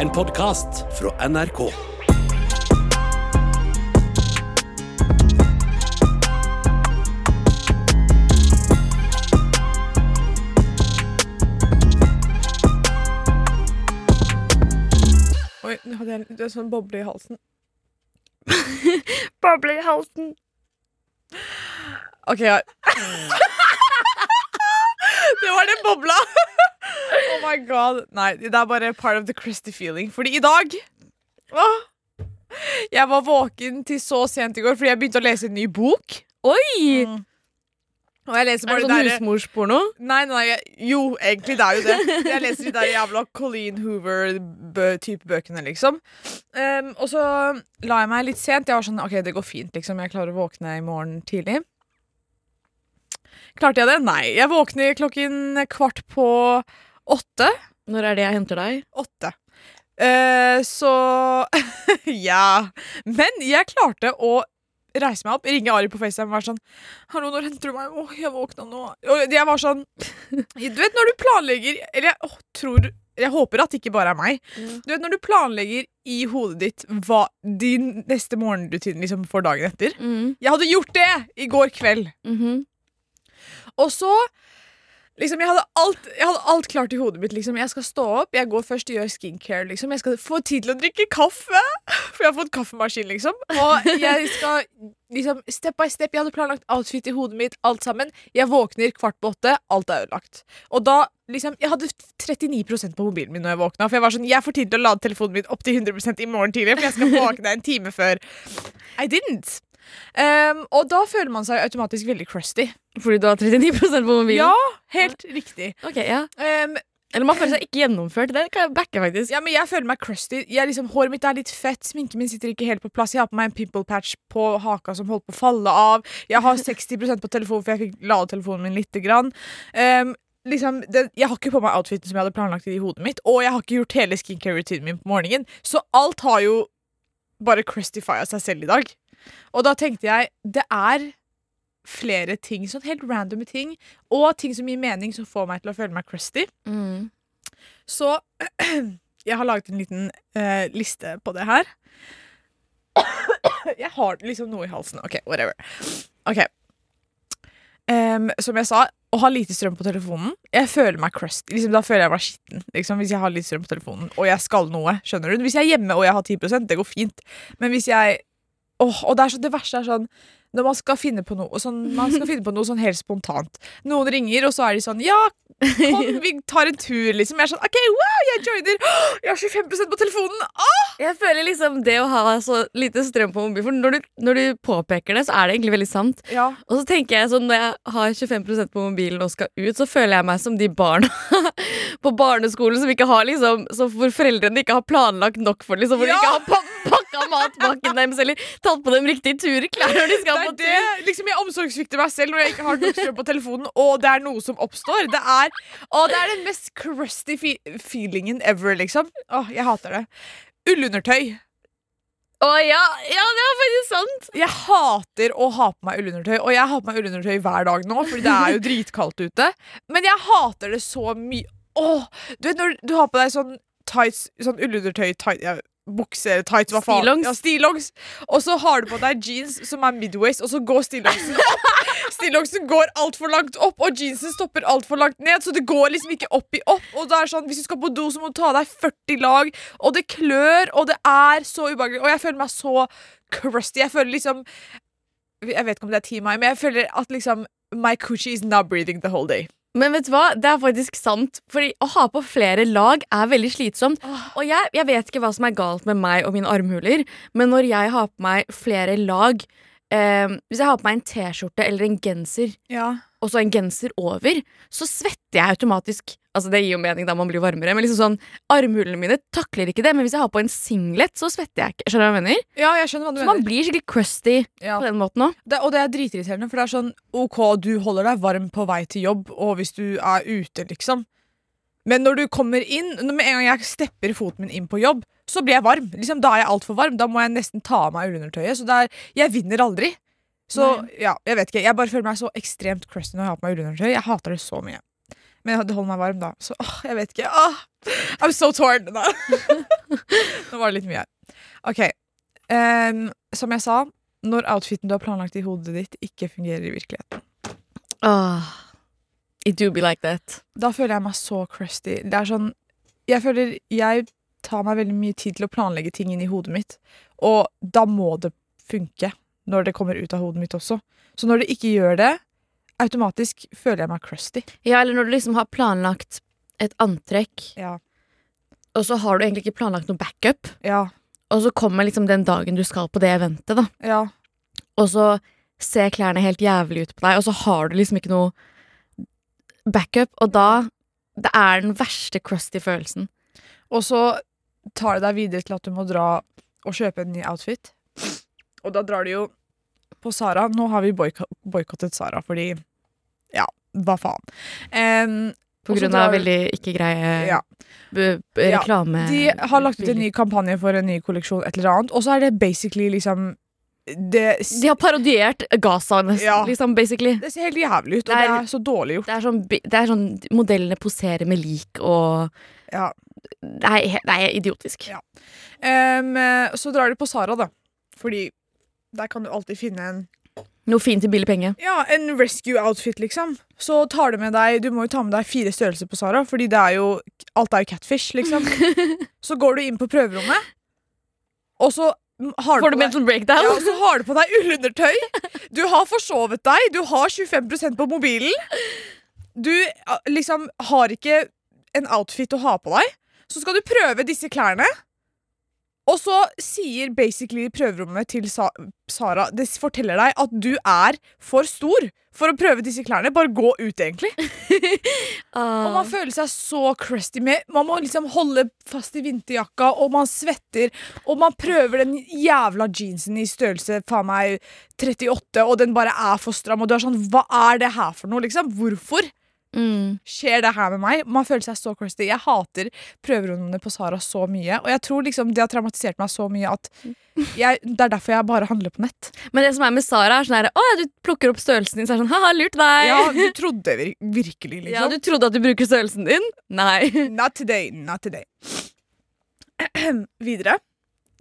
En podkast fra NRK. Oi, nå hadde jeg det er sånn boble i halsen. Boble i halsen. OK, ja. det var den bobla! oh my god. Nei, det er bare part of the Christy feeling. Fordi i dag åh, Jeg var våken til så sent i går fordi jeg begynte å lese en ny bok. Oi! Mm. Og jeg leser Er bare er det sånn derre- husmorsporno? Nei, nei, jeg, jo, egentlig det er jo det. Jeg leser de der jævla Colleen Hoover-type bøkene, liksom. Um, og så la jeg meg litt sent. Jeg var sånn, ok, det går fint, liksom. Jeg klarer å våkne i morgen tidlig. Klarte jeg det? Nei. Jeg våkner klokken kvart på åtte. Når er det jeg henter deg? Åtte. Uh, så Ja. Men jeg klarte å reise meg opp, ringe Ari på FaceTime og være sånn 'Hallo, når henter du meg?' 'Å, jeg våkna nå.' Og jeg var sånn Du vet når du planlegger Eller jeg oh, tror Jeg håper at det ikke bare er meg. Du vet når du planlegger i hodet ditt hva din neste morgenrutine liksom for dagen etter. Mm. Jeg hadde gjort det i går kveld. Mhm. Og så Liksom, jeg hadde, alt, jeg hadde alt klart i hodet mitt. Liksom. Jeg skal stå opp, jeg går først og gjør skincare. Liksom. Jeg skal få tid til å drikke kaffe, for jeg har fått kaffemaskin. Liksom. Og jeg skal liksom, step by step. Jeg hadde planlagt outfit i hodet mitt, alt sammen. Jeg våkner kvart på åtte, alt er ødelagt. Og da liksom, Jeg hadde 39% på mobilen min når jeg våkna. For jeg var sånn, jeg får tid til å lade telefonen min opp til 100 i morgen tidlig, for jeg skal våkne en time før. I didn't. Um, og da føler man seg automatisk veldig crusty. Fordi du har 39% på mobilen? Ja, helt riktig. Ok, ja. Um, Eller man føler seg ikke gjennomført. Det kan jeg backe, faktisk. ja, men jeg føler meg crusty. Liksom, håret mitt er litt fett, sminken min sitter ikke helt på plass. Jeg har på meg en pimple patch på haka som holdt på å falle av. Jeg har 60% på telefonen, for jeg fikk lade telefonen min lite grann. Um, liksom, det, jeg har ikke på meg outfiten som jeg hadde planlagt i hodet mitt, og jeg har ikke gjort hele skincare-rutinen min på morgenen, så alt har jo bare crustified seg selv i dag. Og da tenkte jeg, det er flere ting, sånn helt randomme ting, og ting som gir mening, som får meg til å føle meg crusty. Mm. Så jeg har laget en liten uh, liste på det her. Jeg har liksom noe i halsen. OK, whatever. Ok Um, Som jeg sa, å ha lite strøm på telefonen Jeg føler meg crusty. Liksom, da føler jeg meg skitten. Liksom, hvis jeg har lite strøm på telefonen og jeg skal noe. Skjønner du? Hvis jeg er hjemme og jeg har 10% det går fint. Men hvis jeg Åh, og det, er så, det verste er sånn når man skal finne på noe sånn, Man skal finne på noe sånn helt spontant. Noen ringer, og så er de sånn Ja, kom, vi tar en tur, liksom. Jeg er sånn OK, wow, jeg joiner! Jeg har 25% på telefonen! Åh! Jeg føler liksom det å ha så lite strøm på mobilen For når du, når du påpeker det, så er det egentlig veldig sant. Ja. Og så tenker jeg sånn Når jeg har 25% på mobilen og skal ut, så føler jeg meg som de barna på barneskolen som ikke har liksom så Hvor foreldrene ikke har planlagt nok for liksom, Hvor Ja! de ikke har pa pakka matpakken deres eller tatt på dem riktige turklær når de skal Det på er tur. det. Liksom, jeg omsorgssvikter meg selv når jeg ikke har nok strøm på telefonen, og det er noe som oppstår. Det er, å, det er den mest crusty fe feelingen ever, liksom. Åh, jeg hater det. Ullundertøy. Å ja, ja, det er faktisk sant. Jeg hater å ha på meg ullundertøy, og jeg har på meg ullundertøy hver dag nå, fordi det er jo dritkaldt ute. Men jeg hater det så mye. Åh, du vet når du har på deg sånn tights, sånn ullundertøy, tight, ja, Bukser, tights, hva faen. Stillongs. Ja, stillongs. Og så har du på deg jeans som er midways, og så går stillongsen opp. Stillongsen går altfor langt opp, og jeansen stopper altfor langt ned, så det går liksom ikke opp i opp. Og det er sånn, Hvis du skal på do, så må du ta deg 40 lag, og det klør, og det er så ubehagelig. Og jeg føler meg så crusty. Jeg føler liksom Jeg vet ikke om det er Team meg, men jeg føler at liksom My coochie is not breathing the whole day. Men vet du hva? Det er faktisk sant. Fordi å ha på flere lag er veldig slitsomt. Og jeg, jeg vet ikke hva som er galt med meg og mine armhuler, men når jeg har på meg flere lag eh, Hvis jeg har på meg en T-skjorte eller en genser Ja. og så en genser over, så svetter jeg automatisk. Altså Det gir jo mening da man blir varmere, men liksom sånn armhulene mine takler ikke det. Men hvis jeg har på en singlet, så svetter jeg ikke. Skjønner du hva jeg mener? ja, jeg skjønner hva du Så man blir skikkelig crusty Ja. på den måten òg. Og det er dritirriterende, for det er sånn OK, du holder deg varm på vei til jobb, og hvis du er ute, liksom. Men når du kommer inn, med en gang jeg stepper foten min inn på jobb, så blir jeg varm. Liksom, da er jeg altfor varm. Da må jeg nesten ta av meg ullundertøyet. Så er, jeg vinner aldri. Så ja, jeg vet ikke. Jeg bare føler meg så ekstremt crusty når jeg har på meg ullundertøy. Jeg hater det så mye. Men det holder meg varm, da. Så åh, jeg vet ikke. Åh, I'm so torn. Nå var det litt mye. OK. Um, som jeg sa, når outfiten du har planlagt i hodet ditt, ikke fungerer i virkeligheten. oh, It do be like that. Da føler jeg meg så crusty. Det er sånn Jeg føler jeg tar meg veldig mye tid til å planlegge ting inn i hodet mitt, og da må det funke når det kommer ut av hodet mitt også. Så når det ikke gjør det, automatisk føler jeg meg crusty. Ja, eller når du liksom har planlagt et antrekk, Ja. og så har du egentlig ikke planlagt noe backup, Ja. og så kommer liksom den dagen du skal på det eventet, da, Ja. og så ser klærne helt jævlig ut på deg, og så har du liksom ikke noe backup, og da Det er den verste crusty følelsen. Og så tar det deg videre til at du må dra og kjøpe en ny outfit. Og da drar du jo på Sara. Nå har vi boikottet Sara fordi Ja, hva faen. Um, På grunn av veldig ikke greie ja. b- Ja, reklame. De har lagt ut en ny kampanje for en ny kolleksjon, et eller annet, og så er det basically liksom det, De har parodiert Gaza, nesten, Ja. liksom, basically. det ser helt jævlig ut, og Det det er- er så dårlig gjort. Det er sånn, det er sånn modellene poserer med lik og Ja. Det er, det er idiotisk. Ja. Um, så drar de på Sara, da. Fordi der kan du alltid finne en Noe fint til billig penge. Ja, en rescue outfit, liksom. Så tar du med deg Du må jo ta med deg fire størrelser på Sara, fordi det er jo alt er jo catfish, liksom. så går du inn på prøverommet, og så har Får du mental breakdown? Ja, så har du på deg ullundertøy. Du har forsovet deg. Du har 25% på mobilen. Du liksom har ikke en outfit å ha på deg. Så skal du prøve disse klærne. Og så sier basically prøverommet til Sa Sara Det forteller deg at du er for stor for å prøve disse klærne. Bare gå ut, egentlig. Og Ah. man føler seg så crusty med Man må liksom holde fast i vinterjakka, og man svetter, og man prøver den jævla jeansen i størrelse faen meg 38, og den bare er for stram, og du er sånn Hva er det her for noe, liksom? Hvorfor mm. skjer det her med meg? Man føler seg så crusty. Jeg hater prøverundene på Sara så mye, og jeg tror liksom det har traumatisert meg så mye at jeg, det er derfor jeg bare handler på nett. Men det som er med Sara, er sånn her Å, du plukker opp størrelsen din, så er det sånn Ha-ha, lurt deg. Ja, du trodde vir virkelig, Ja, liksom. du trodde at du bruker størrelsen din? Nei. Not today, not today. Videre.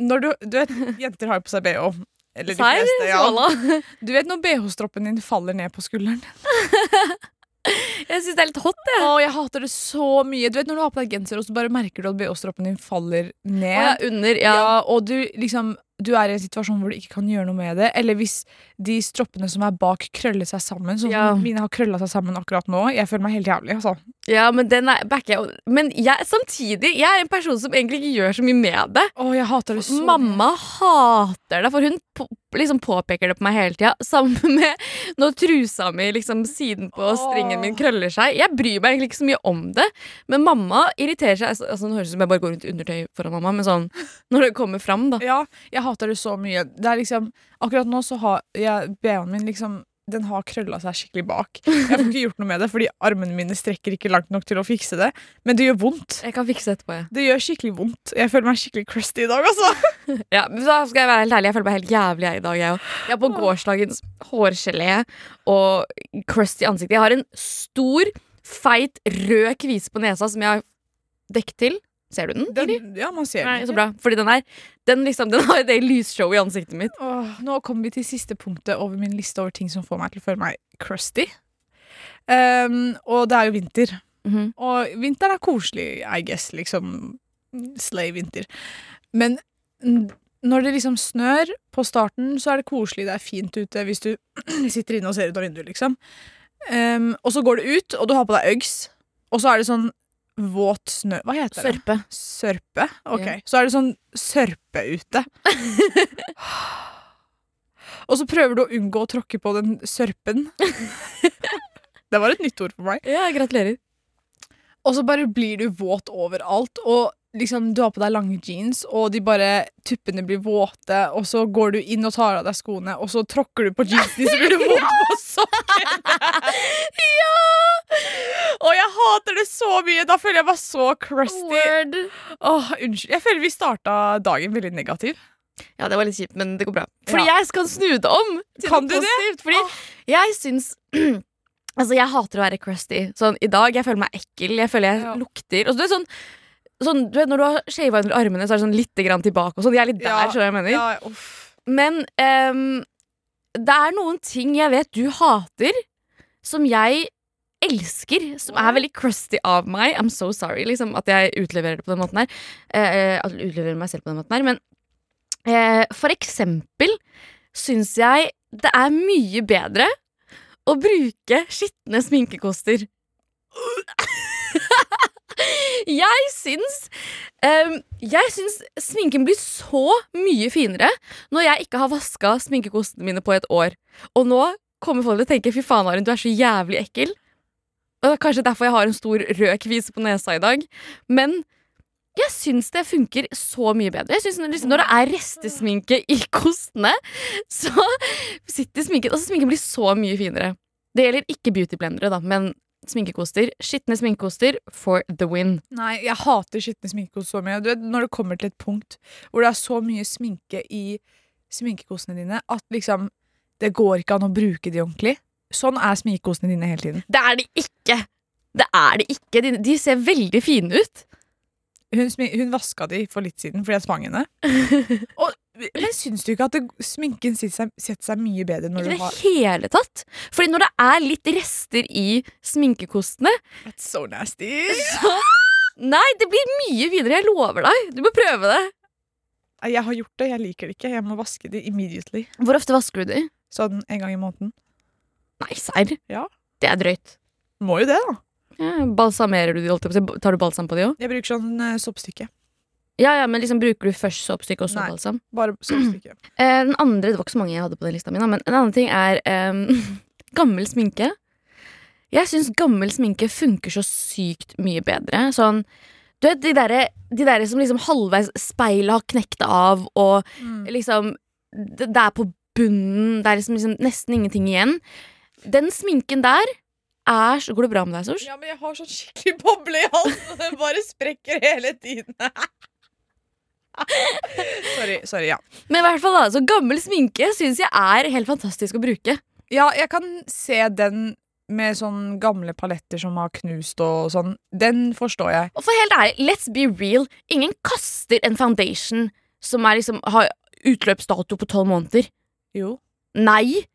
Når du, du vet, jenter har jo på seg bh. Eller de fleste, ja. Du vet når bh-stroppen din faller ned på skulderen? Jeg syns det er litt hot, jeg. Å, jeg hater det så mye. Du vet når du har på deg genser, og så bare merker du at bh-stroppen din faller ned. Å, ja, under, ja. Ja, og du liksom du er i en situasjon hvor du ikke kan gjøre noe med det. Eller hvis de stroppene som er bak, krøller seg sammen. Sånn Ja. mine har krølla seg sammen akkurat nå. Jeg føler meg helt jævlig. Altså. Ja, men den er backer. Men jeg, samtidig, jeg er en person som egentlig ikke gjør så mye med det. Å, jeg hater det så. Mamma hater det, for hun på, liksom påpeker det på meg hele tida. Sammen med når trusa mi, liksom siden på Åh. stringen min, krøller seg. Jeg bryr meg egentlig ikke så mye om det, men mamma irriterer seg. Altså, det Nå høres det ut som jeg bare går rundt i undertøy foran mamma, men sånn når det kommer fram, da. Ja, jeg hater det så mye. Det er liksom, akkurat nå så har jeg BH-en min liksom den har krølla seg skikkelig bak. Jeg får ikke gjort noe med det, fordi armene mine strekker ikke langt nok til å fikse det. Men det gjør vondt. Jeg kan fikse etterpå, ja. Det gjør skikkelig vondt. Jeg føler meg skikkelig crusty i dag, altså. Ja, men da skal jeg være helt ærlig, jeg føler meg helt jævlig jeg i dag, jeg òg. Jeg har på gårsdagens hårgelé og crusty ansikt. Jeg har en stor, feit, rød kvise på nesa som jeg har dekket til. Ser du den? Den, ja, man ser Nei, den. så bra. Fordi den er Den, liksom, den har det lysshowet i ansiktet mitt. Åh, nå kommer vi til siste punktet over min liste over ting som får meg til å føle meg crusty. Um, og det er jo vinter. Mhm. Og vinteren er koselig, I guess. Liksom slay vinter. Men når det liksom snør på starten, så er det koselig. Det er fint ute hvis du sitter inne og ser ut av vinduet, liksom. Um, og så går du ut, og du har på deg Uggs, og så er det sånn våt snø Hva heter det? Sørpe. Sørpe? Ok. Ja. Så er det sånn sørpe ute. og så prøver du å unngå å tråkke på den sørpen. det var et nytt ord for meg. Ja, gratulerer. Og så bare blir du våt overalt, og liksom du har på deg lange jeans, og de bare tuppene blir våte, og så går du inn og tar av deg skoene, og så tråkker du på jeansene, så blir du våt på sokkene. ja! Og jeg hater det så mye. Da føler jeg meg så crusty. Word. Åh, unnskyld. Jeg føler vi starta dagen veldig negativ. Ja, det var litt kjipt, men det går bra. Fordi Ja. jeg skal snu det om Kan du det? Fordi Fordi jeg syns Altså, jeg hater å være crusty. Sånn, I dag jeg føler meg ekkel. Jeg føler jeg Ja. lukter. Og så, det er sånn, sånn, du vet, når du har shava under armene, så er det sånn litt grann tilbake. Og sånn. Jeg er litt der, Ja, skjønner jeg mener? Ja, uff. Men um, det er noen ting jeg vet du hater, som jeg elsker. Som er veldig crusty av meg. I'm so sorry liksom, at jeg utleverer det på den måten her. Uh, at jeg utleverer meg selv på den måten her. Men uh, for eksempel syns jeg det er mye bedre å bruke skitne sminkekoster. Jeg syns um, jeg syns sminken blir så mye finere når jeg ikke har vaska sminkekostene mine på et år. Og nå kommer folk til å tenke 'fy faen, Arin, du er så jævlig ekkel'. Og det er kanskje derfor jeg har en stor rød kvise på nesa i dag. Men jeg syns det funker så mye bedre. Jeg synes når- liksom, Når det er restesminke i kostene, så sitter sminken Og sminken blir så mye finere. Det gjelder ikke beautyblendere, da, men sminkekoster. Skitne sminkekoster for the win. Nei, jeg hater skitne sminkekoster så mye. Du vet, når det kommer til et punkt hvor det er så mye sminke i sminkekostene dine at liksom Det går ikke an å bruke de ordentlig. Sånn er sminkekostene dine hele tiden. Det er de ikke! Det er de ikke. De, de ser veldig fine ut. Hun, hun vaska de for litt siden fordi jeg tvang henne. Og, men syns du ikke at det, sminken setter seg, seg mye bedre når Ikke i du det hele tatt. Fordi når det er litt rester i sminkekostene That's so nasty. så Nei, det blir mye videre. Jeg lover deg. Du må prøve det. Jeg har gjort det, jeg liker det ikke. Jeg må vaske det immediately. Hvor ofte vasker du det? Sånn en gang i måneden. Nei, serr? Ja. Det er drøyt. Må jo det, da. Ja, balsamerer du de? si? Tar du balsam på de òg? Jeg bruker sånn uh, soppstykke. Ja, ja, men liksom bruker du først såpestykke og så Nei. balsam? Bare soppstykke. Eh, den andre, Det var ikke så mange jeg hadde på den lista mi, men en annen ting er em, gammel sminke. Jeg syns gammel sminke funker så sykt mye bedre. Sånn, du vet, de derre de der som liksom halvveis speilet har knekt av, og Mm. liksom Det, det er på bunnen, det er liksom, liksom nesten ingenting igjen. Den sminken der er så Går det bra med deg, Sors? Ja, men jeg har sånn skikkelig boble i halsen, den bare sprekker hele tiden. sorry, sorry, ja. Men i hvert fall da, så gammel sminke syns jeg er helt fantastisk å bruke. Ja, jeg kan se den med sånn gamle paletter som har knust og sånn. Den forstår jeg. Og for helt ærlig, let's be real. Ingen kaster en foundation som liksom, har utløpsdato på tolv måneder. Jo. Nei.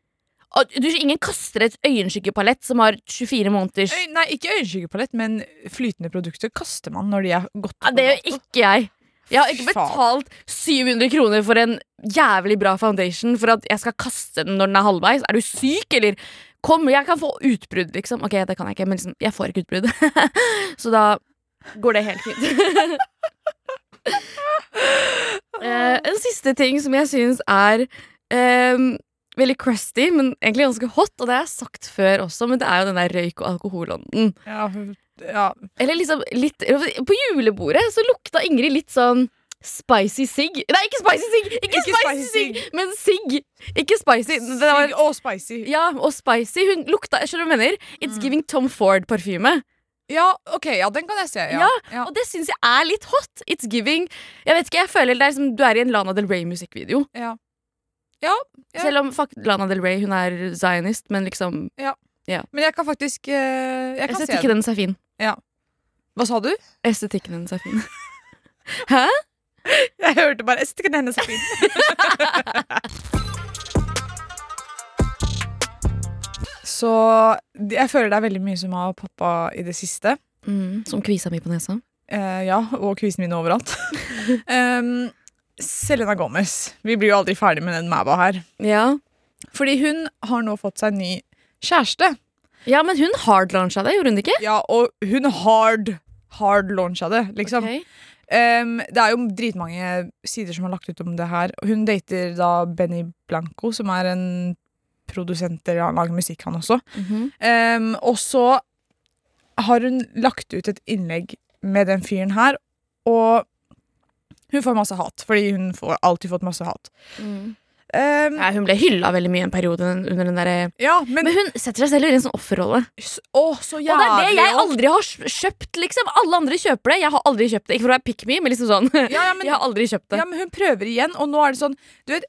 Du, ingen kaster et øyenskyggepalett som har 24 måneders Øy, nei, ikke øyenskyggepalett, men flytende produkter kaster man når de er gått ja, Det gjør ikke jeg. Jeg har ikke betalt 700 kroner for en jævlig bra foundation for at jeg skal kaste den når den er halvveis. Er du syk, eller? Kom, jeg kan få utbrudd, liksom. Ok, det kan jeg ikke, men liksom, jeg får ikke utbrudd. Så da går det helt fint. uh, en siste ting som jeg syns er um, veldig crusty, men egentlig ganske hot, og det har jeg sagt før også, men det er jo den der røyk- og alkoholånden. Ja, ja. Eller liksom litt På julebordet så lukta Ingrid litt sånn spicy sigg. Nei, ikke spicy sigg! Ikke, Ikke spicy sigg, men sigg. Ikke spicy. Sigg og spicy. ja, og spicy. Hun lukta Skjønner du hva du mener? It's Mm. giving Tom Ford-parfyme. Ja, ok, ja, den kan jeg se. Ja. Ja, ja. Og det syns jeg er litt hot. It's giving Jeg vet ikke, jeg føler det er som du er i en Lana Del Rey-musikkvideo. Ja. Ja, ja. Selv om fuck Lana Del Rey, hun er zionist, men liksom Men jeg kan faktisk eh, Jeg kan se Estetikken den. hennes er fin. Hva sa du? Estetikken hennes er fin. Hæ? Jeg hørte bare estetikken hennes er fin. Så jeg føler det er veldig mye som har poppa i det siste. Mm, som kvisa mi på nesa. Eh, ja, og kvisen min overalt. um, Selena Gomez. Vi blir jo aldri ferdig med den mæba her. Ja. Fordi hun har nå fått seg ny kjæreste. ja, men hun hardlauncha det, gjorde hun ikke? Ja, og hun hard, hardlauncha det, liksom. Okay. Um, det er jo dritmange sider som har lagt ut om det her. Hun dater da Benny Blanco, som er en produsent eller han lager musikk, han også. Mhm. Um, og så har hun lagt ut et innlegg med den fyren her, og hun får masse hat, fordi hun får alltid fått masse hat. Mm. Um, Ja, hun ble hylla veldig mye en periode under den derre ja, men, Men hun setter seg selv i en sånn offerrolle. Å, så Og det er det jeg aldri har kjøpt, liksom. Alle andre kjøper det. Jeg har aldri kjøpt det. Ikke for å være pick me, men liksom sånn. ja, ja, men, Jeg har aldri kjøpt det. ja, men hun prøver igjen, og nå er det sånn Du vet,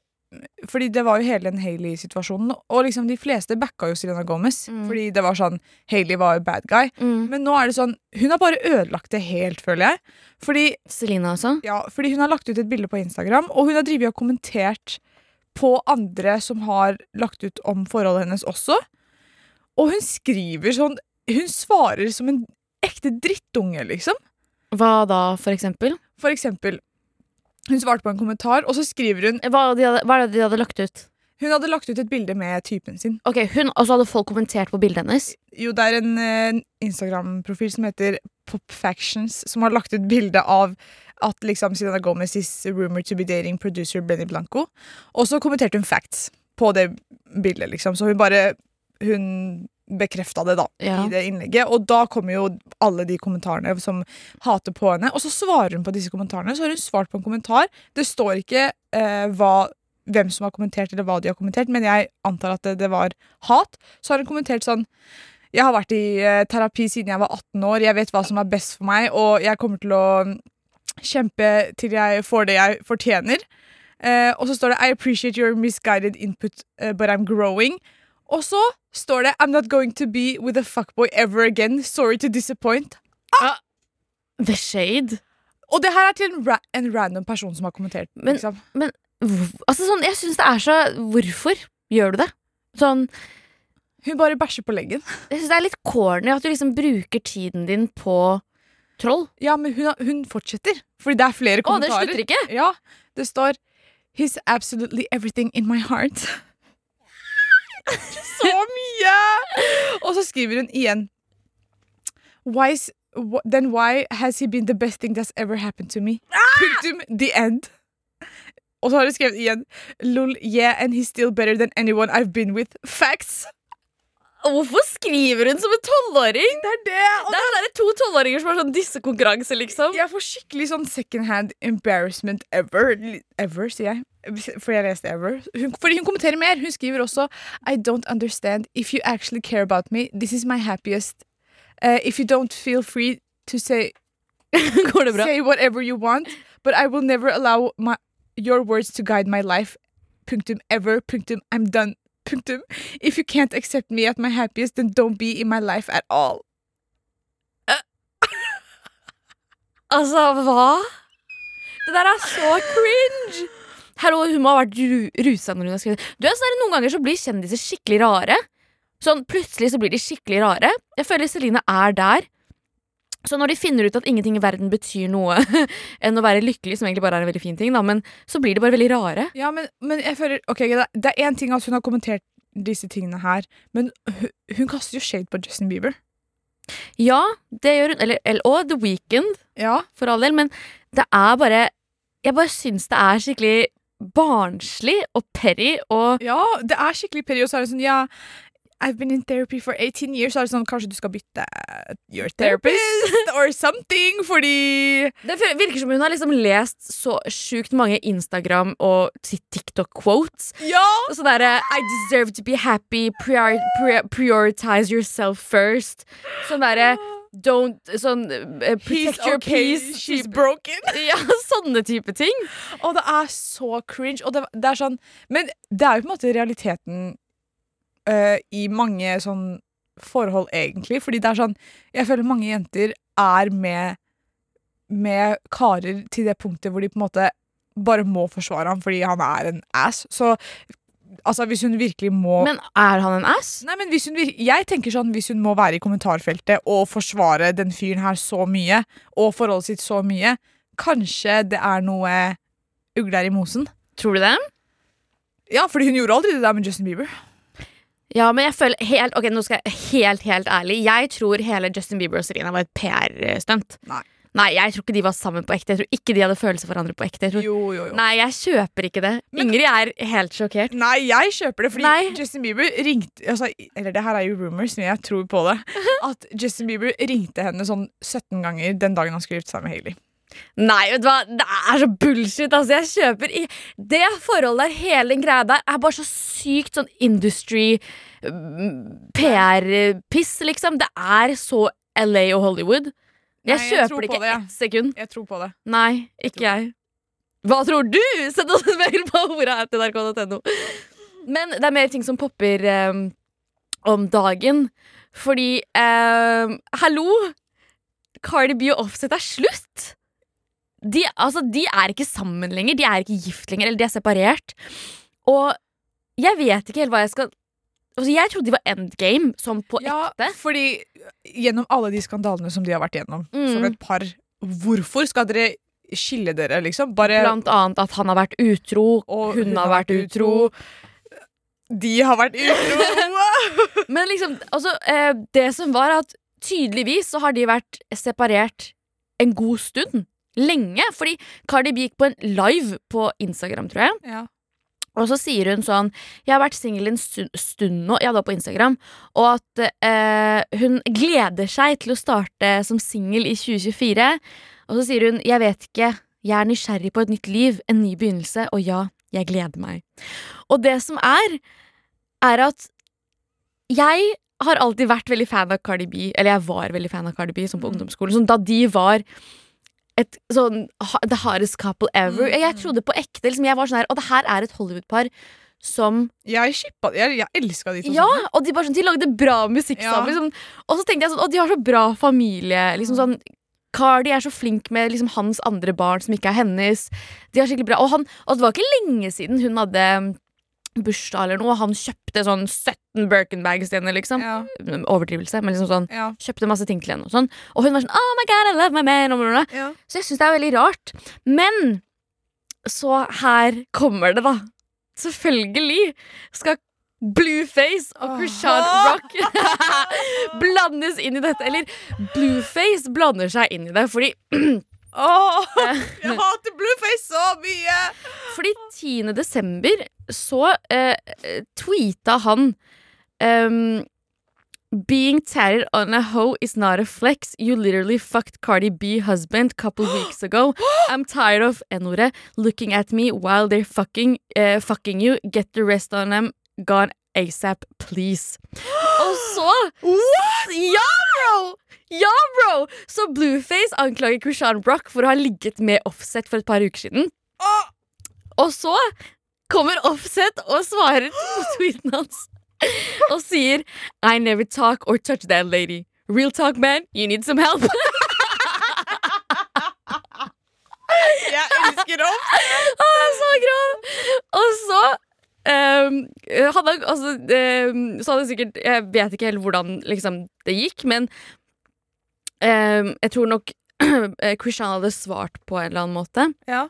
Fordi det var jo hele den Hailey-situasjonen, og liksom de fleste backa jo Selena Gomez. Mm. Fordi det var sånn Hailey var jo bad guy. Mm. Men nå er det sånn Hun har bare ødelagt det helt, føler jeg. Fordi, Selina også. ja, fordi hun har lagt ut et bilde på Instagram, og hun har drevet og kommentert på andre som har lagt ut om forholdet hennes også. Og hun skriver sånn Hun svarer som en ekte drittunge, liksom. Hva da, for eksempel? For eksempel Hun svarte på en kommentar, og så skriver hun Hva, de hadde, hva er det de hadde lagt ut? Hun hadde lagt ut et bilde med typen sin. Ok, hun, så hadde folk kommentert på bildet hennes? Jo, det er en eh, Instagram-profil som heter Popfactions, som har lagt ut bilde av at liksom Selena Gomez is rumored to be dating producer Benny Blanco. Og så kommenterte hun facts på det bildet, liksom. Så hun bare Hun bekrefta det, da, Ja. i det innlegget. Og da kommer jo alle de kommentarene som hater på henne. Og så svarer hun på disse kommentarene. Så har hun svart på en kommentar. Det står ikke eh, hva hvem som har kommentert, eller hva de har kommentert, men jeg antar at det, det var hat. Så har hun kommentert sånn Jeg har vært i eh, terapi siden jeg var 18 år, jeg vet hva som er best for meg, og jeg kommer til å mm, kjempe til jeg får det jeg fortjener. Eh, og så står det I appreciate your misguided input, eh, but I'm growing. Og så står det I'm not going to be with a fuckboy ever again. Sorry to disappoint. The Shade? Og det her er til en, ra en random person som har kommentert. Men- liksom. men Altså sånn, Jeg syns det er så Hvorfor gjør du det? Sånn, Hun bare bæsjer på leggen. Jeg synes det er litt corny at du liksom bruker tiden din på troll. Ja, men hun, hun fortsetter. Fordi det er flere Å, det kommentarer. slutter ikke? Ja, det står He's absolutely everything in my heart. så mye! Og så skriver hun igjen why, is- wh- Then why has he been the best thing that's ever happened to me? Punktum. The end. Og så har hun skrevet igjen Lol, yeah, and he's still better than anyone I've been with. Facts. Hvorfor skriver hun som en tolvåring? Det er det. Og Det er, er to tolvåringer som har sånn dissekonkurranse, liksom. Jeg får skikkelig sånn second hand embarrassment ever. Ever, sier jeg. For jeg leste ever. Hun, fordi hun kommenterer mer. Hun skriver også I don't understand. If you actually care about me, this is my happiest. Uh, if you don't feel free to say, Går det bra? say whatever you want, but I will never allow my, your words to guide my life. Punktum ever. Punktum I'm done. Punktum. If you can't accept me at my happiest, then don't be in my life at all. Altså, hva? Det der er så cringe! Hallo, hun må ha vært ru rusa når hun har skrevet Du er sånn Noen ganger så blir kjendiser skikkelig rare. Sånn Plutselig så blir de skikkelig rare. Jeg føler Celine er der. Så når de finner ut at ingenting i verden betyr noe enn å være lykkelig, som egentlig bare er en veldig fin ting, da, men så blir de bare veldig rare. Ja, men, men jeg føler Ok, det, er én ting at hun har kommentert disse tingene her, men hun, hun kaster jo shade på Justin Bieber. Ja, det gjør hun. Eller, eller, og The Weeknd, Ja. for all del. Men det er bare Jeg bare syns det er skikkelig barnslig og perry og ja, det er skikkelig perry, og så er det sånn Ja, I've been in therapy for 18 years, så er det sånn Kanskje du skal bytte your therapist or something, fordi Det virker som hun har liksom lest så sjukt mange Instagram- og TikTok-quotes. Ja! Sånn derre I deserve to be happy, prior, prior, prioritize yourself first. Sånn derre Don't Sånn eh, He's Protect your okay, peace. she's broken. Ja, sånne type ting. Og det er så cringe. Og det, det er sånn Men det er jo på en måte realiteten øh, i mange sånn forhold, egentlig. Fordi det er sånn Jeg føler mange jenter er med med karer til det punktet hvor de på en måte bare må forsvare ham fordi han er en ass. Så altså, hvis hun virkelig må Men er han en ass? Nei, men hvis hun vir Jeg tenker sånn Hvis hun må være i kommentarfeltet og forsvare den fyren her så mye, og forholdet sitt så mye, kanskje det er noe ugler i mosen. Tror du det? Ja, fordi hun gjorde aldri det der med Justin Bieber. Ja, men jeg føler helt Ok, nå skal jeg helt, helt ærlig. Jeg tror hele Justin Bieber og Serena var et PR-stunt. Nei. Nei, jeg tror ikke de var sammen på ekte. Jeg tror ikke de hadde følelser for hverandre på ekte. Jeg tror... Jo, jo, jo. Nei, jeg kjøper ikke det. Men- Ingrid er helt sjokkert. Nei, jeg kjøper det, fordi Nei. Justin Bieber ringte altså, Eller det her er jo rumors, men jeg tror på det. At Justin Bieber ringte henne sånn 17 ganger den dagen han skulle gifte seg med Hailey. Nei, vet du hva? Det er så bullshit. Altså, jeg kjøper i Det forholdet der, hele den greia der, er bare så sykt sånn industry mm, PR-piss, liksom. Det er så LA og Hollywood. Jeg Nei, jeg kjøper jeg det ikke det, ja. ett sekund. Jeg tror på det. Nei, ikke jeg. Hva tror du? Send oss en mail på ordet.nrk.no. Men det er mer ting som popper um, om dagen. Fordi um, Hallo! Cardi B og Offset er slutt! De, altså, de er ikke sammen lenger. De er ikke gift lenger, eller de er separert. Og jeg vet ikke helt hva jeg skal Altså, jeg trodde de var endgame, sånn på Ja, ekte. fordi gjennom alle de skandalene som de har vært gjennom, Mm. som et par Hvorfor skal dere skille dere, liksom? Bare Blant annet at han har vært utro, og hun, har vært utro. De har vært utro! Men liksom, altså, eh, det som var at tydeligvis så har de vært separert en god stund. Lenge. Fordi Cardi B gikk på en live på Instagram, tror jeg. ja. Og så sier hun sånn Jeg har vært singel en stund nå, ja, da på Instagram, og at eh, hun gleder seg til å starte som singel i 2024. Og så sier hun Jeg vet ikke, jeg er nysgjerrig på et nytt liv, en ny begynnelse, og ja, jeg gleder meg. Og det som er, er at jeg har alltid vært veldig fan av Cardi B, eller jeg var veldig fan av Cardi B sånn på Mm. ungdomsskolen. Sånn, da de var et sånn The hardest couple ever. Mm, Jeg mm. trodde på ekte. Liksom, jeg var sånn her, Og det her er et Hollywood-par som Jeg shippa Jeg, jeg elska de to Ja! sånn. Og de, sånn, de lagde bra musikk Ja. sammen. Liksom. Og så tenkte jeg sånn Og de har så bra familie. Liksom sånn Cardi er så flink med liksom, hans andre barn som ikke er hennes. De har skikkelig bra Og, han, og det var ikke lenge siden hun hadde bursdag eller noe, han kjøpte sånn 17 Birkenbags til henne, liksom. Ja, Overdrivelse, men liksom sånn ja, Kjøpte masse ting til henne og sånn. Og hun var sånn Oh my god, I love my man. Ja. Så jeg syns det er veldig rart. Men så her kommer det, da. Selvfølgelig skal Blueface og Krishan! Rock blandes inn i dette. Eller Blueface blander seg inn i det, fordi, Åh, jeg hater Blueface så mye! fordi 10. desember så eh, tweeta han um, Being tatted on a hoe is not a flex. You literally fucked Cardi B husband couple weeks ago. I'm tired of N-ordet looking at me while they're fucking, uh, fucking you. Get the rest on them gone ASAP, please. Og så What? Ja, bro! Ja, bro! Så Blueface anklager Krishan Brock for å ha ligget med Offset for et par uker siden. Åh, Og så kommer Offset og svarer på tweeten hans og sier I never talk or touch that lady. Real talk, man. You need some help. jeg elsker opp! er så grov! Og så um, hadde han altså, um, Så hadde sikkert Jeg vet ikke helt hvordan liksom, det gikk, men um, jeg tror nok Christian hadde svart på en eller annen måte. Ja.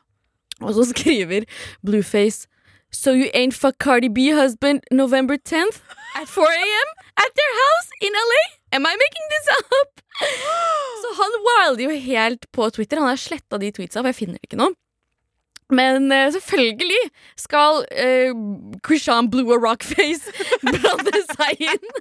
Og så skriver Blueface So you ain't fuck Cardi B husband November 10th at 4 a.m. at their house in LA? Am I making this up? Så han wilder jo helt på Twitter. Han har sletta de tweetsa, for jeg finner ikke noe. Men uh, selvfølgelig skal uh, Krishan Blue og Rockface blande seg inn.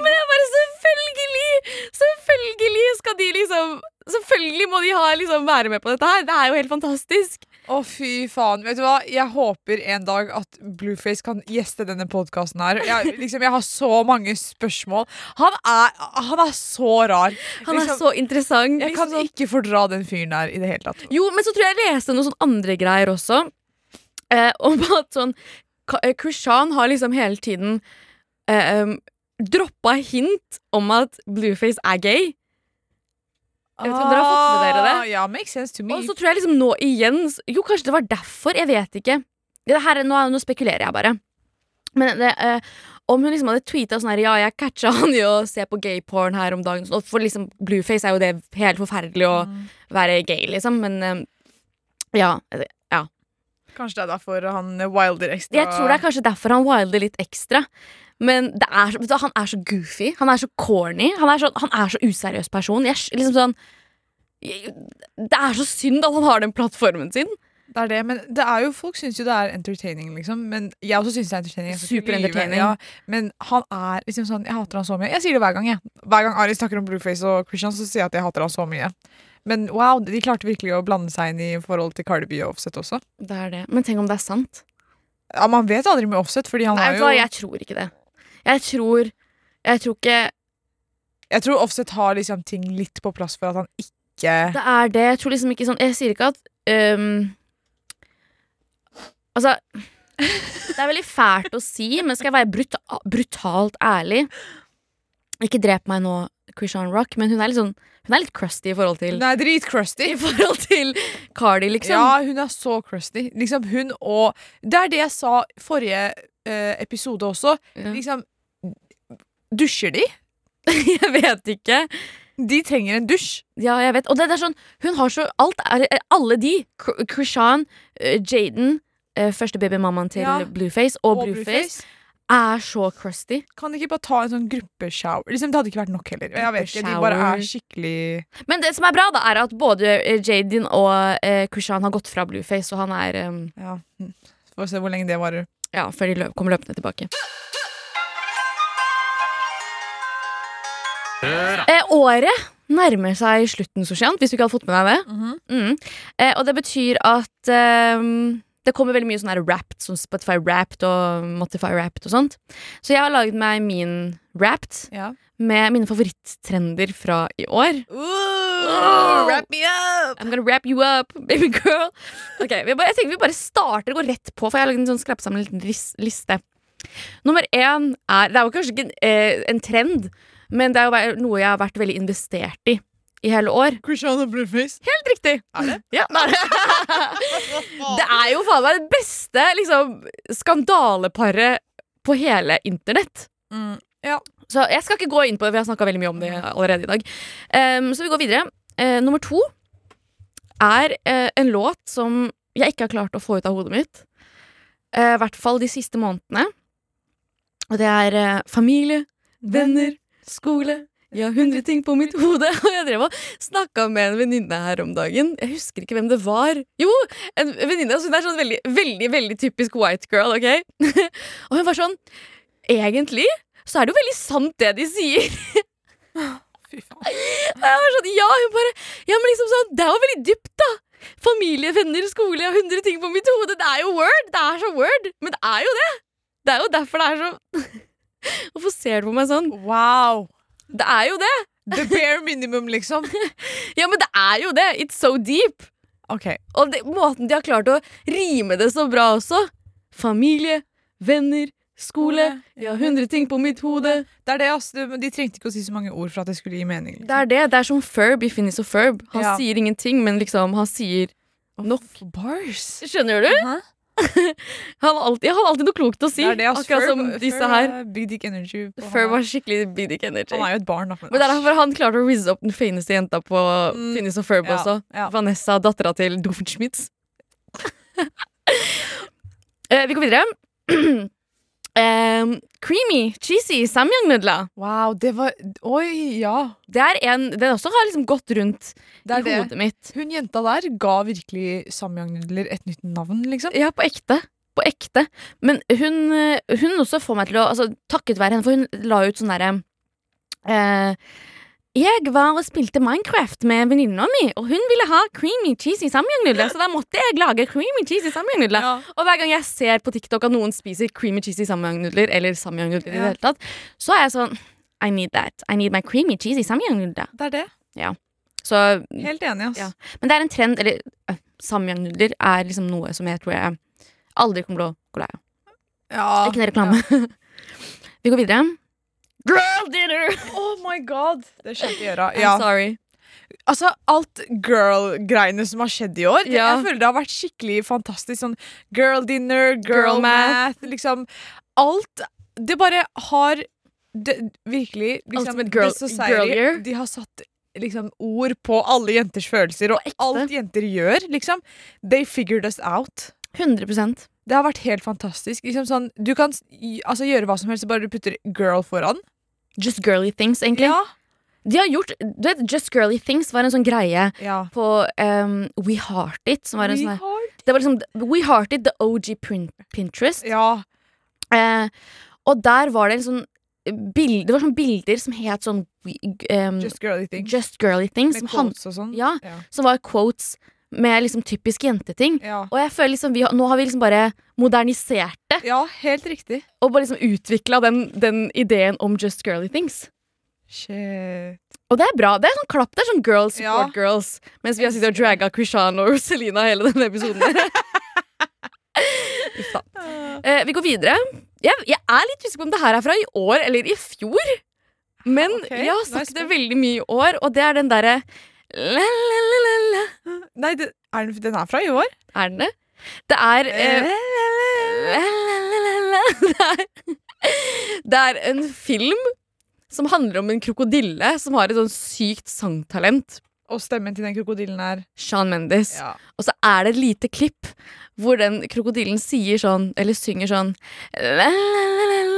Men jeg bare Selvfølgelig! Selvfølgelig skal de liksom Selvfølgelig må de ha, liksom, være med på dette her. Det er jo helt fantastisk. Å, fy faen. Vet du hva? Jeg håper en dag at Blueface kan gjeste denne podkasten her. Jeg, liksom, jeg har så mange spørsmål. Han er, han er så rar. Han er Liksom, så interessant. jeg liksom kan sånn. ikke fordra den fyren der i det hele tatt. Jo, men så tror jeg jeg leste noen andre greier også. Eh, om at sånn eh, Krishan har liksom hele tiden eh, droppa hint om at Blueface er gay. Jeg vet ikke om dere har fått med dere det? Ah, Ja, makes sense to me. Og så tror jeg liksom nå igjen Jo, kanskje det var derfor. Jeg vet ikke. Det her, er- nå, nå spekulerer jeg bare. Men det, eh, om hun liksom hadde tweeta sånn her Ja, jeg catcha han i å se på gayporn her om dagen. Og for liksom Blueface er jo det helt forferdelig å Mm. være gay, liksom. Men eh, ja. ja. Kanskje det er derfor han wilder ekstra. Jeg tror det er kanskje derfor han wilder litt ekstra. Men det er, du, han er så goofy. Han er så corny. Han er så, han er så useriøs person. Jeg, liksom sånn jeg, Det er så synd at han har den plattformen sin. Det er det, men det er jo, folk syns jo det er entertaining, liksom. Men jeg også syns det er entertaining. Super entertaining. Ja, men han er liksom sånn Jeg hater han så mye. Jeg sier det hver gang, jeg. Hver gang Ari snakker om Blueface og Christian, så sier jeg at jeg hater han så mye. Men wow, de klarte virkelig å blande seg inn i forhold til Cardi B og Offset også. Det er det. Men tenk om det er sant? Ja, Man vet aldri med Offset, fordi han Nei, har jo jeg tror ikke det. Jeg tror Jeg tror ikke Jeg tror Offset har liksom ting litt på plass for at han ikke Det er det. Jeg tror liksom ikke sånn Jeg sier ikke at um, Altså Det er veldig fælt å si, men skal jeg være bruta brutalt ærlig Ikke drep meg nå, Krishan Rock, men hun er litt sånn Hun er litt crusty i forhold til Hun er dritcrusty. I forhold til Cardi, liksom. Ja, hun er så crusty. Liksom hun og Det er det jeg sa forrige eh, episode også. Ja. Liksom Dusjer de? Jeg vet ikke. De trenger en dusj. Ja, jeg vet. Og det, det er sånn Hun har så Alt er Alle de, Krishan, uh, Jaden, uh, første babymammaen til Ja. Blueface og, Blueface, er så crusty. Kan de ikke bare ta en sånn gruppeshower? Liksom, det hadde ikke vært nok heller. Jeg vet ikke, De bare er skikkelig Men det som er bra, da, er at både eh, Jaden og eh, Krishan har gått fra Blueface, og han er um... Ja. Får se hvor lenge det varer. Ja, før de løp, kommer løpende tilbake. Eh, året nærmer seg slutten, Sosian, hvis du ikke hadde fått med deg det. Mm. Eh, og det betyr at eh, det kommer veldig mye sånn her rapped, sånn Spotify rapped og Motify rapped og sånt. Så jeg har laget meg min rapped Ja. med mine favoritttrender fra i år. Ooh, wrap me up! I'm gonna wrap you up, baby girl. Ok, vi bare, Jeg tenker vi bare starter og går rett på, for jeg har laget en sånn skrapt sammen liten liste. Nummer én er Det er jo kanskje ikke en, eh, en trend, men det er jo noe jeg har vært veldig investert i i hele år. Christiana Blueface. Helt riktig! Er det? Ja, det er det. Det er jo faen meg det beste liksom, skandaleparet på hele internett. Mm. Så jeg skal ikke gå inn på det, vi har snakka veldig mye om det allerede i dag. Um, så vi går videre. Uh, nummer to er uh, en låt som jeg ikke har klart å få ut av hodet mitt. Eh, I hvert fall de siste månedene. Og det er familie, venner, skole. Jeg har hundre ting på mitt hode. Og jeg drev og snakka med en venninne her om dagen. Jeg husker ikke hvem det var. Jo, en venninne. altså Hun er sånn veldig, veldig veldig typisk white girl. ok? og hun var sånn Egentlig så er det jo veldig sant, det de sier. Fy faen. Og jeg var sånn, ja, hun bare Ja, men liksom sånn, det er jo veldig dypt, da. Familie, venner, skole, jeg har hundre ting på mitt hode. Det er jo word. Det er så word. Men det er jo det. Det er jo derfor det er så Hvorfor ser du på meg sånn? Wow. Det er jo det! The bare minimum, liksom. Ja, men det er jo det! It's so deep. Ok. Og det, måten de har klart å rime det så bra også. Familie, venner, skole. Har hundre ting på mitt hode. Det er det, ass. De trengte ikke å si så mange ord for at det skulle gi mening. Det er det. Det er som Ferb i Finnis og Ferb. Han Ja. sier ingenting, men liksom, han sier nok. Bars. Skjønner du? Hæ? Han har alltid, han har alltid noe klokt å si. Det det, ass. akkurat som disse her. er Big dick energy. på var skikkelig big dick energy. Han er jo et barn, da. Men det er derfor han klarte å rizze opp den fineste jenta på Mm. Finnes og Ferb Ja, også. ja. Vanessa, dattera til Doofenschmitz. Eh, vi går videre. Em, creamy, cheesy samyang-nudler. Wow, det var Oi, ja. Det er en Den også har liksom gått rundt i det. hodet mitt. Hun jenta der ga virkelig samyang-nudler et nytt navn, liksom. Ja, på ekte. På ekte. Men hun, hun også får meg til å altså, Takket være henne, for hun la ut sånn derre eh, Jeg var og spilte Minecraft med venninna mi, og hun ville ha creamy cheesy samyang-nudler, så da måtte jeg lage creamy cheesy samyang-nudler. Ja. Og hver gang jeg ser på TikTok at noen spiser creamy cheesy samyang-nudler, eller samyang-nudler i det hele tatt, så er jeg sånn I need that. I need my creamy cheesy samyang-nudler. Det er det. Så Helt enig, ass. Ja. Men det er en trend, eller uh, samyang-nudler er liksom noe som jeg tror jeg aldri kommer til å gå lei av. Ja. Ikke en reklame. Vi går videre. Girl dinner! Oh my god! Det skjedde i øra. I'm sorry. Altså, alt girl-greiene som har skjedd i år, det, Ja. jeg føler det har vært skikkelig fantastisk. Sånn girl dinner, girl, Girl math, math. liksom Alt Det bare har det, Virkelig liksom, girl- Society, girlier. De har satt liksom ord på alle jenters følelser, og alt jenter gjør, liksom. They figured us out. 100% Det har vært helt fantastisk. Liksom sånn, du kan altså, gjøre hva som helst, bare du putter girl foran. Just girly things, egentlig. Ja. De har gjort, du vet, Just girly things var en sånn greie ja. på um, We Heart It. Som var en sånn, det var liksom We Heart It, the OG Pinterest. ja. Eh, og der var det en sånn bild, Det var sånn bilder som het sånn um, Just girly things. Just girly things. Med quotes og sånn. ja, Ja. som var quotes med liksom typisk jenteting. Ja. Og jeg føler liksom vi Nå har vi liksom bare modernisert det. ja, helt riktig. Og bare liksom utvikla den, den ideen om just girly things. Shit. Og det er bra. Det er sånn klapp. Det er sånn girls support Ja. girls. Mens vi har sittet og dragga Krishan og Selina hele denne episoden. Uff da. Eh, vi går videre. Jeg, jeg er litt usikker på om det her er fra i år eller i fjor. Men okay, jeg har sagt nice. det veldig mye i år, og det er den derre la, la, la, la, la. Nei, det, er den, den er fra i år. Er den det? Det er eh. Det er, en film som handler om en krokodille som har et sånn sykt sangtalent. Og stemmen til den krokodillen er Shawn Mendes. ja. Og så er det et lite klipp hvor den krokodillen sier sånn, eller synger sånn la, la, la, la.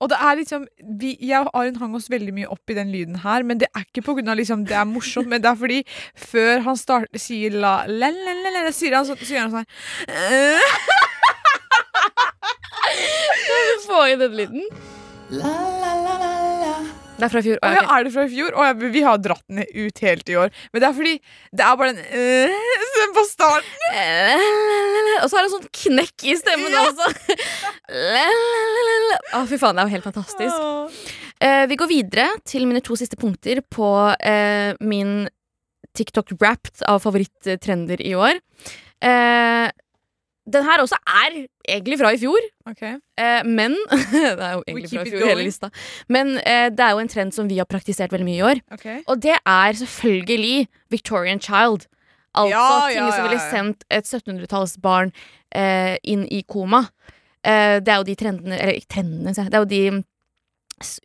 Og det er liksom vi, Jeg og Arin hang oss veldig mye opp i den lyden her, men det er ikke av liksom, det er morsomt, men det er fordi før han starter, sier la, la, la, la, la, sier han, så, så gjør han sånn Få inn den lyden. Det er fra i fjor. Å, ja, er det fra i fjor? Å ja, vi har dratt den ut helt i år. Men det er fordi det er bare den øh, på starten. Og så er det en sånn knekk i stemmen Ja. også. Å, fy faen, det er jo helt fantastisk. Uh, vi går videre til mine to siste punkter på uh, min TikTok-wrapped av favoritttrender i år. Eh, den her også er egentlig fra i fjor, okay. eh, men Det er jo egentlig fra i fjor, hele lista. Men eh, det er jo en trend som vi har praktisert veldig mye i år. Okay. Og det er selvfølgelig Victorian Child. Altså Ja, ting ja, som ville sendt et 1700-tallsbarn eh, inn i koma. Eh, det er jo de trendene Eller trendene, det er jo de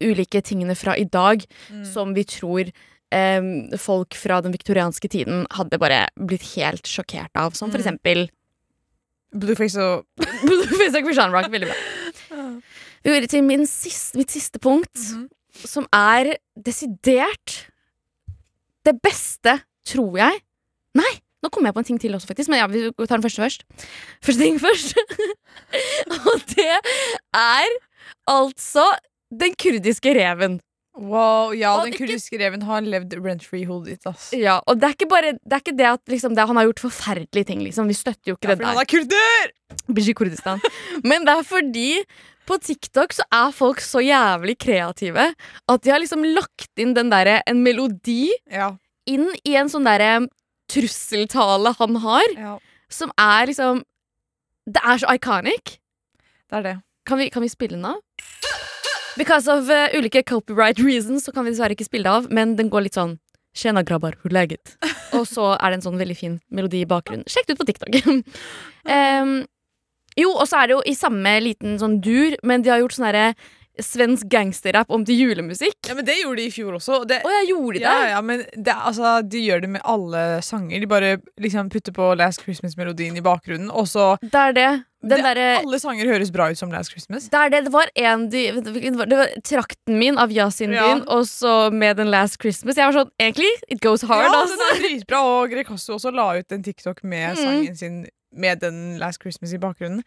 ulike tingene fra i dag Mm. som vi tror eh, folk fra den viktorianske tiden hadde bare blitt helt sjokkert av. Som for Mm. eksempel Blueface og Blueface og Christian Rock. Veldig bra. Vi går til min siste, mitt siste punkt, Mhm. som er desidert det beste, tror jeg. Nei, nå kommer jeg på en ting til også, faktisk. Men ja, vi tar den første først. Første ting først. Og det er altså den kurdiske reven. Wow, ja, Og den ikke- kurdiske reven har levd rent-free hodet ditt, ass. Ja, og det er ikke bare det, er ikke det at liksom, det, han har gjort forferdelige ting, liksom. Vi støtter jo ikke Ja, det fordi han der. er kurder! Bishi Kurdistan. Men det er fordi på TikTok så er folk så jævlig kreative at de har liksom lagt inn den derre en melodi Ja. inn i en sånn derre trusseltale han har, ja, som er liksom Det er så iconic. det er det. Kan vi, kan vi spille den av? Because of uh, ulike copyright reasons så kan vi dessverre ikke spille det av, men den går litt sånn Tjena, grabbar, hvor leget? Og så er det en sånn veldig fin melodi i bakgrunnen. Sjekk det ut på TikTok. um, jo, og så er det jo i samme liten sånn dur, men de har gjort sånn herre svensk gangsterrap om til julemusikk. Ja, men det gjorde de i fjor også. og Det, Å, jeg gjorde det! ja, ja, men det, altså, de gjør det med alle sanger. De bare liksom putter på Last Christmas-melodien i bakgrunnen, og så Det er det. Den det, der, Alle sanger høres bra ut som Last Christmas. det det. Det var en de, Det var trakten min av Yasin Ja. din, og så med den Last Christmas. Jeg var sånn, egentlig, it goes hard, ja, altså. den er dritbra, og Grekasso også la ut en TikTok med Mm. sangen sin med den Last Christmas i bakgrunnen.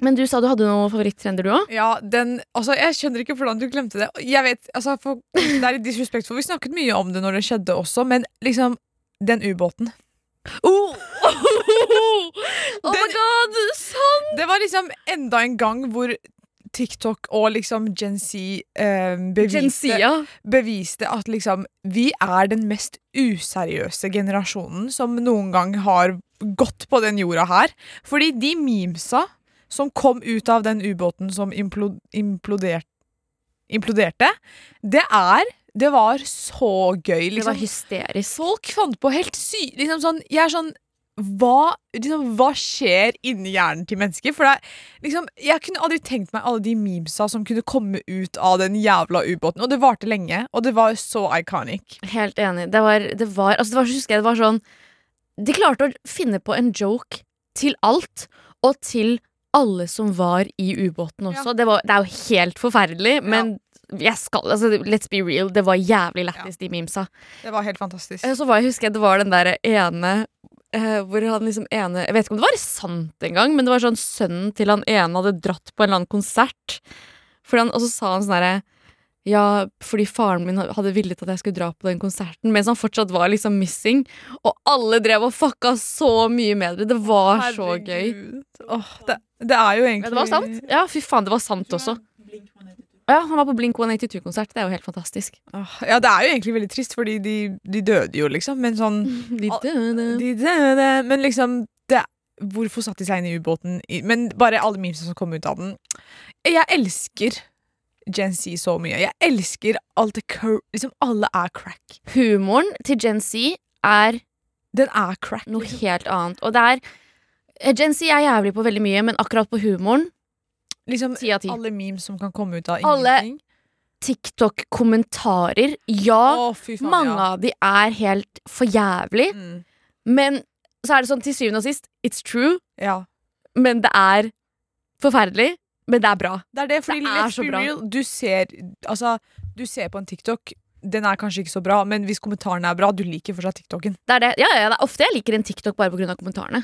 Men du sa du hadde noen favoritttrender, du òg? Ja, den, altså Jeg skjønner ikke hvordan du glemte det. Jeg vet, altså for, Det er litt disrespektfullt, Vi snakket mye om det når det skjedde også, men liksom Den ubåten. Oh. oh my god! Sånn! Det var liksom enda en gang hvor TikTok og liksom Gen Z eh, beviste, Gensia. beviste at liksom vi er den mest useriøse generasjonen som noen gang har gått på den jorda her. Fordi de memesa som kom ut av den ubåten som implo, implodert, imploderte, det er Det var så gøy. Det var Liksom. hysterisk. Folk fant på helt sy... Liksom sånn, jeg er sånn hva, liksom, hva skjer inni hjernen til mennesker? For det, er liksom, Jeg kunne aldri tenkt meg alle de memesa som kunne komme ut av den jævla ubåten. Og det varte lenge, og det var så iconic. Helt enig. Det var, det var, altså det var, husker jeg, det var sånn De klarte å finne på en joke til alt, og til alle som var i ubåten også. Det, var, det er jo helt forferdelig, men jeg skal, altså, let's be real, det var jævlig lættis, de memesa. Det var helt fantastisk. Eh, Så var, jeg husker jeg det var den der ene Uh, hvor han liksom ene Jeg vet ikke om det var sant engang, men det var sånn sønnen til han ene hadde dratt på en eller annen konsert. Han, og så sa han sånn herre Ja, fordi faren min hadde villet at jeg skulle dra på den konserten, mens han fortsatt var liksom missing. Og alle drev og fucka så mye med det. Det var så gøy. Herregud. Åh, det, det er jo Ja, egentlig det var sant. Ja, fy faen, det var sant også. Å ja, han var på Blink 182-konsert. Det er jo helt fantastisk. Ja, det er jo egentlig veldig trist, fordi de, de døde jo, liksom. Men sånn De døde. De døde, men liksom det, Hvorfor satt de seg inn i ubåten? Men bare alle memesene som kom ut av den. Jeg elsker Gen Z så mye. Jeg elsker alt det Liksom, alle er crack. Humoren til Gen Z er Den er crack. noe liksom. helt annet. Og det er eh, Gen Z er jævlig på veldig mye, men akkurat på humoren liksom 10 10. alle memes som kan komme ut av Alle- ingenting. TikTok-kommentarer. Ja, Å, fy faen, mange ja. av de er helt for jævlig, Mm. men så er det sånn til syvende og sist It's true, ja. men det er forferdelig. Men det er bra. Det er det, fordi Det er let's så be bra. real, du ser, altså, du ser på en TikTok, den er kanskje ikke så bra, men hvis kommentarene er bra, du liker fortsatt TikToken. Det er det. Ja, ja, det er ofte jeg liker en TikTok bare pga. kommentarene.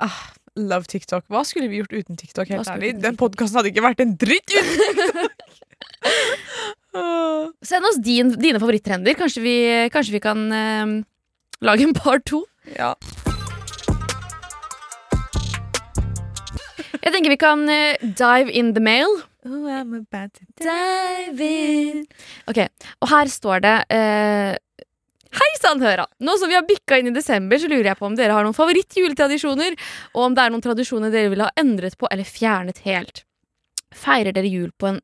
Ah, love TikTok. Hva skulle vi gjort uten TikTok? Helt ærlig? Den podkasten hadde ikke vært en dritt uten TikTok! Send oss din, dine favoritttrender. Kanskje vi, kanskje vi kan eh, lage en par to. ja. Jeg tenker vi kan eh, dive in the mail. Oh, I'm about to Dive in Ok, og her står det eh, Hei sann, høra! Nå som vi har bikka inn i desember, så lurer jeg på om dere har noen favorittjuletradisjoner, og om det er noen tradisjoner dere ville ha endret på eller fjernet helt. Feirer dere jul på en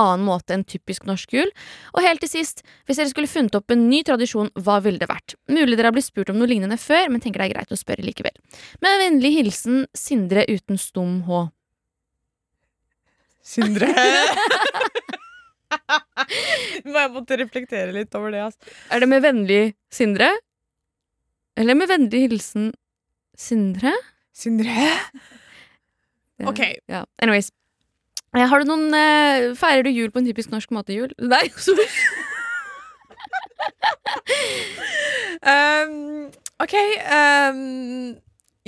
annen måte enn typisk norsk jul? Og helt til sist, hvis dere skulle funnet opp en ny tradisjon, hva ville det vært? Mulig dere har blitt spurt om noe lignende før, men tenker det er greit å spørre likevel. Med vennlig hilsen Sindre uten stum H. Sindre. Jeg måtte reflektere litt over det. Altså. Er det med vennlig Sindre? Eller med vennlig hilsen Sindre? Sindre? Det- Ok. Ja. Anyways. Eh, Har du noen uh, Feirer du jul på en typisk norsk måte? Jul? Nei, sorry. Um, ok um,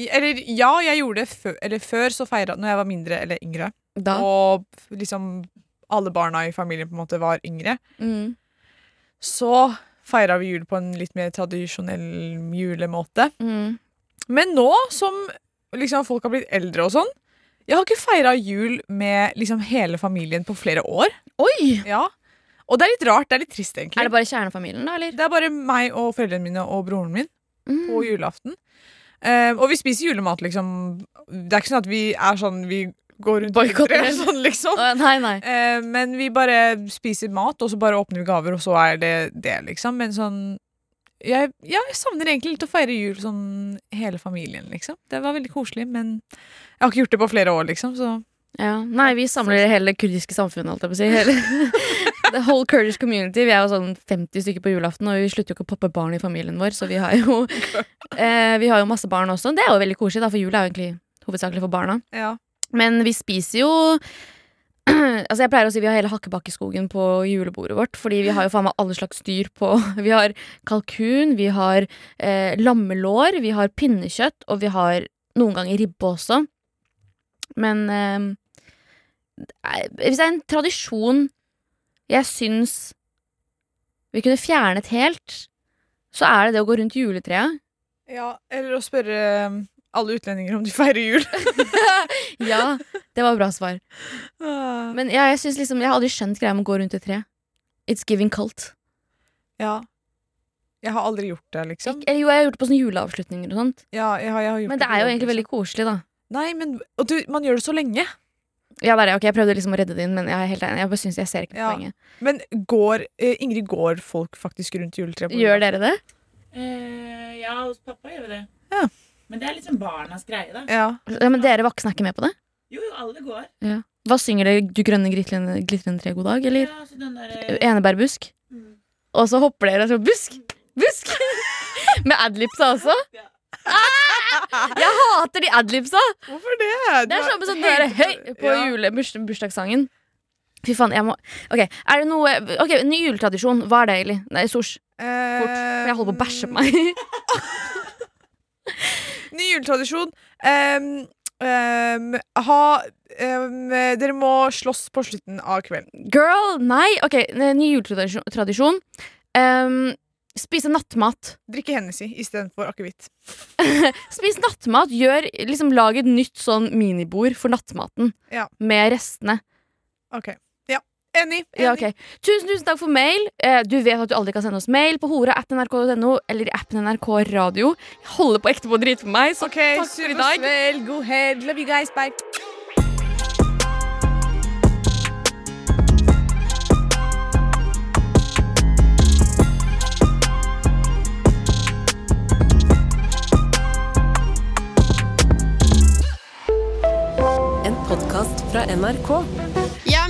Eller ja, jeg gjorde det før, eller før så feira Når jeg var mindre eller yngre. Da. Og liksom alle barna i familien på en måte var yngre. Mm. Så feira vi jul på en litt mer tradisjonell julemåte. Mm. Men nå som liksom folk har blitt eldre og sånn Jeg har ikke feira jul med liksom hele familien på flere år. Oi! Ja Og det er litt rart. Det er litt trist, egentlig. Er det bare kjernefamilien, da, eller? Det er bare meg og foreldrene mine og broren min Mm. på julaften. Uh, og vi spiser julemat, liksom. Det er ikke sånn at vi er sånn Vi går rundt det. sånn, liksom. Nei, nei. Eh, men vi bare spiser mat, og så bare åpner vi gaver, og så er det det, liksom. Men sånn jeg, ja, jeg savner egentlig litt å feire jul sånn hele familien, liksom. Det var veldig koselig, men jeg har ikke gjort det på flere år, liksom. Så Ja. Nei, vi samler hele det kurdiske samfunnet, holdt jeg på å si. Hele, the whole Kurdish community. Vi er jo sånn 50 stykker på julaften, og vi slutter jo ikke å poppe barn i familien vår, så vi har jo eh, Vi har jo masse barn også. Det er jo veldig koselig, da, for jul er jo egentlig hovedsakelig for barna. ja. Men vi spiser jo Altså Jeg pleier å si vi har hele Hakkebakkeskogen på julebordet vårt. Fordi vi har jo faen meg alle slags dyr på Vi har kalkun, vi har eh, lammelår, vi har pinnekjøtt, og vi har noen ganger ribbe også. Men eh, hvis det er en tradisjon jeg syns vi kunne fjernet helt, så er det det å gå rundt juletreet. ja. Eller å spørre um, alle utlendinger om de feirer jul. Ja, det var et bra svar. Men, Men ja, jeg synes liksom Jeg har aldri skjønt greia med å gå rundt et tre. It's giving cult. ja. Jeg har aldri gjort det, liksom. Ik jo, jeg har gjort det på sånne juleavslutninger og sånt. Ja, jeg har, jeg har gjort Men det det er jo egentlig veldig koselig, da. Nei, men og du, man gjør det så lenge. Ja, det er det. Ok, jeg prøvde liksom å redde det inn, men jeg er helt enig. Jeg bare synes jeg ser ikke Ja. poenget. Men går, eh, Ingrid, går folk faktisk rundt juletreet? Gjør dere det? Uh, ja, hos pappa gjør vi det. Ja. Men det er liksom barnas greie, da. Ja. Ja, men dere voksne er ikke med på det? Jo, jo, alle går. Hva synger dere? Du grønne glitrende, glitrende tre, god dag? Eller Ja, så den der, eh, enebærbusk? mm. Og så hopper dere og så busk! Busk! Med adlibsa også? Ja. Ah! Jeg hater de adlibsa! Hvorfor det? Det er sånn som sånn der høy på Ja. jule, burs, bursdagssangen. Fy faen, jeg må Ok, er det noe Ok, Ny juletradisjon. Hva er det egentlig? Nei, Sosh. Fort. For jeg holder på å bæsje på meg. Ny juletradisjon. Um, um, ha um, Dere må slåss på slutten av kvelden. Girl, nei. Ok, ny juletradisjon. Um, spise nattmat. Drikke Hennessy istedenfor akevitt. Spis nattmat. Gjør, liksom, lag et nytt sånn minibord for nattmaten. Ja. Med restene. Ok. Ja. Enig. Ja, okay. Tusen, tusen takk for mail. Eh, du vet at du aldri kan sende oss mail på hora.nrk.no eller i appen NRK Radio. Jeg holder på ekte på å drite på meg, så okay, takk for i dag. Vel, god helg. Love you guys. Bye. En podkast fra NRK.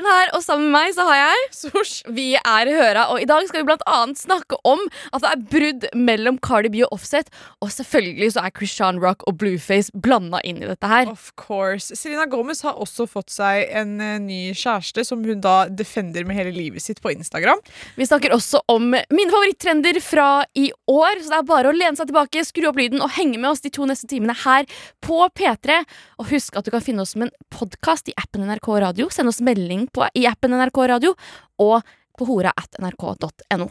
Halla, Arin her, og sammen med meg så har jeg Sosh. Vi er Høra, og i dag skal vi blant annet snakke om at det er brudd mellom Cardi B og Offset, og selvfølgelig så er Christian Rock og Blueface blanda inn i dette her. Of course. Selena Gomez har også fått seg en eh, ny kjæreste som hun da defender med hele livet sitt på Instagram. Vi snakker også om mine favoritttrender fra i år, så det er bare å lene seg tilbake, skru opp lyden og henge med oss de to neste timene her på P3. Og husk at du kan finne oss som en podkast i appen NRK Radio. Send oss melding på, i appen NRK Radio og på hora at nrk.no.